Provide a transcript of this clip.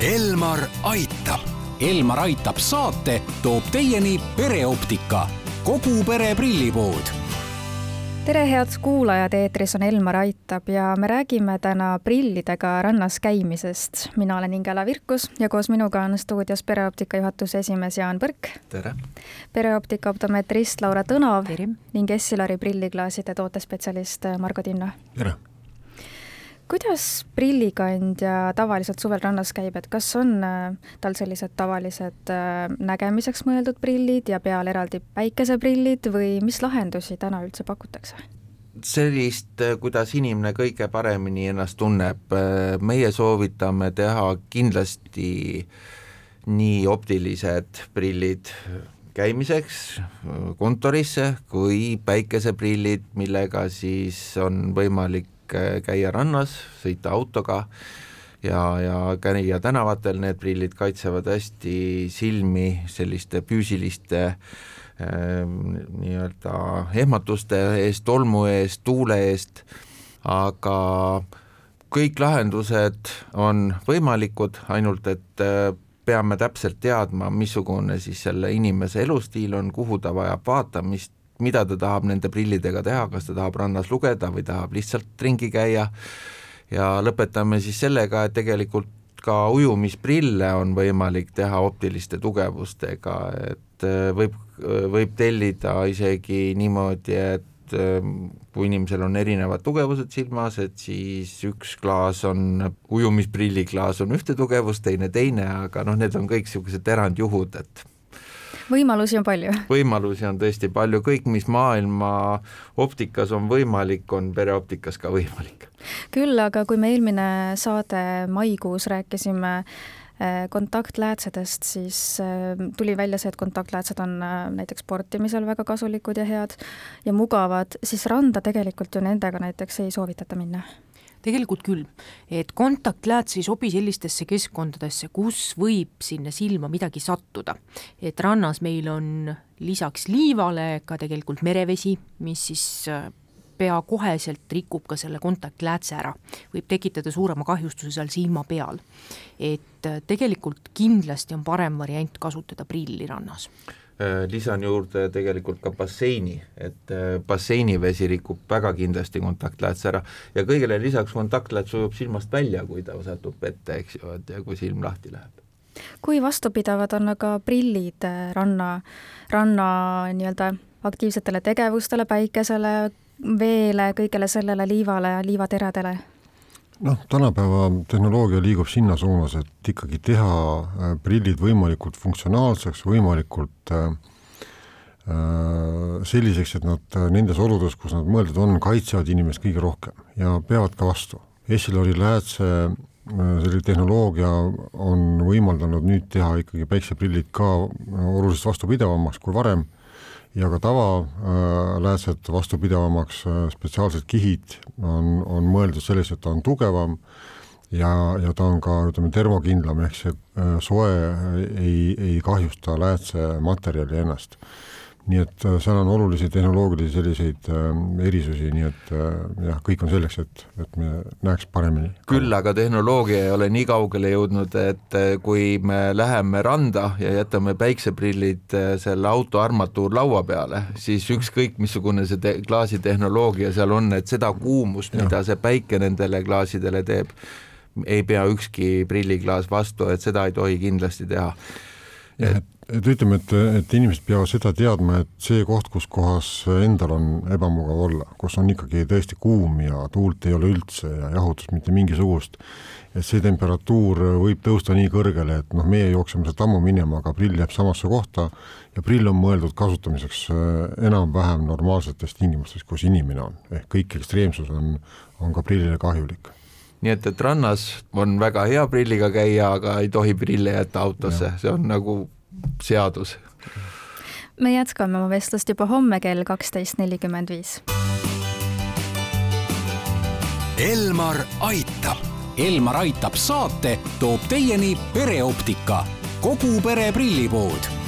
Elmar aitab. Elmar aitab saate toob teieni pereoptika, kogu pere prillipood tere, head kuulajad, eetris on Elmar Aitab ja me räägime täna prillidega rannas käimisest. mina olen Ingela Virkus ja koos minuga on stuudios pereoptika juhatuse esimees Jaan Põrk. tere! pereoptika optometrist Laura Tõnov tere. ning Essilori prilliklaaside tootespetsialist Margo Tinno. tere! Kuidas prillikandja tavaliselt suvel rannas käib, et kas on äh, tal sellised tavalised äh, nägemiseks mõeldud prillid ja peal eraldi päikeseprillid või mis lahendusi täna üldse pakutakse? sellist, äh, kuidas inimene kõige paremini ennast tunneb, meie soovitame teha kindlasti nii optilised prillid käimiseks kontorisse kui päikeseprillid, millega siis on võimalik võimalik käia rannas, sõita autoga ja, ja käia tänavatel, need prillid kaitsevad hästi silmi selliste füüsiliste äh, nii-öelda ehmatuste eest, tolmu eest, tuule eest, aga kõik lahendused on võimalikud, ainult et äh, peame täpselt teadma, missugune siis selle inimese elustiil on, kuhu ta vajab vaatamist, mida ta tahab nende prillidega teha, kas ta tahab rannas lugeda või tahab lihtsalt ringi käia. Ja lõpetame siis sellega, et tegelikult ka ujumisprille on võimalik teha optiliste tugevustega, et äh, võib, võib tellida isegi niimoodi, et äh, kui inimesel on erinevad tugevused silmas, et siis üks klaas on, ujumisprilliklaas on ühte tugevust, teine teine, aga noh, need on kõik niisugused erandjuhud, et võimalusi on palju. võimalusi on tõesti palju, kõik, mis maailma optikas on võimalik, on pereoptikas ka võimalik. küll aga kui me eelmine saade maikuus rääkisime eh, kontaktläätsedest, siis eh, tuli välja see, et kontaktläätsed on eh, näiteks sportimisel väga kasulikud ja head ja mugavad, siis randa tegelikult ju nendega näiteks ei soovitata minna tegelikult küll, et kontaktlääts ei sobi sellistesse keskkondadesse, kus võib sinna silma midagi sattuda. et rannas meil on lisaks liivale ka tegelikult merevesi, mis siis äh, pea koheselt rikub ka selle kontaktläätse ära, võib tekitada suurema kahjustuse seal silma peal. et äh, tegelikult kindlasti on parem variant kasutada prilli rannas lisan juurde tegelikult ka basseini, et äh, basseinivesi rikub väga kindlasti kontaktlääts ära ja kõigele lisaks kontaktlääts ujub silmast välja, kui ta satub vette, eks ju, et ja kui silm lahti läheb. kui vastupidavad on aga prillid äh, ranna, ranna nii-öelda aktiivsetele tegevustele, päikesele, veele, kõigele sellele liivale ja liivateradele? Noh, tänapäeva tehnoloogia liigub sinna suunas, et ikkagi teha äh, prillid võimalikult funktsionaalseks, võimalikult äh, äh, selliseks, et nad nendes oludes, kus nad mõeldud on, kaitsevad inimest kõige rohkem ja peavad ka vastu. Essilori läätse selline tehnoloogia on võimaldanud nüüd teha ikkagi päikseprillid ka oluliselt vastupidavamaks kui varem ja ka tavaläätsed äh, vastupidavamaks, äh, spetsiaalsed kihid on, on mõeldud selleks, et ta on tugevam ja, ja ta on ka ütleme, termokindlam, ehk see äh, soe ei, ei kahjusta läätse materjali ennast nii et äh, seal on olulisi tehnoloogilisi selliseid äh, erisusi, nii et äh, jah, kõik on selleks, et, et me näeks paremini. küll aga tehnoloogia ei ole nii kaugele jõudnud, et äh, kui me läheme randa ja jätame päikseprillid äh, selle auto armatuurlaua peale, siis ükskõik, missugune see te klaasitehnoloogia seal on, et seda kuumust, mida see päike nendele klaasidele teeb, ei pea ükski prilliklaas vastu, et seda ei tohi kindlasti teha. et et ütleme, et, et inimesed peavad seda teadma, et see koht, kus kohas endal on ebamugav olla, kus on ikkagi tõesti kuum ja tuult ei ole üldse ja jahutust mitte mingisugust, et see temperatuur võib tõusta nii kõrgele, et noh, meie jookseme sealt ammu minema, aga prill jääb samasse kohta ja prill on mõeldud kasutamiseks äh, enam-vähem normaalsetes tingimustes, kus inimene on, ehk kõik ekstreemsus on, on ka prillile kahjulik. Nii et, et rannas on väga hea prilliga käia, aga ei tohi prille jätta autosse, see on nagu seadus. me jätkame oma vestlust juba homme kell kaksteist nelikümmend viis. Elmar aitab. Elmar aitab saate toob teieni pereoptika, kogu pere prillipood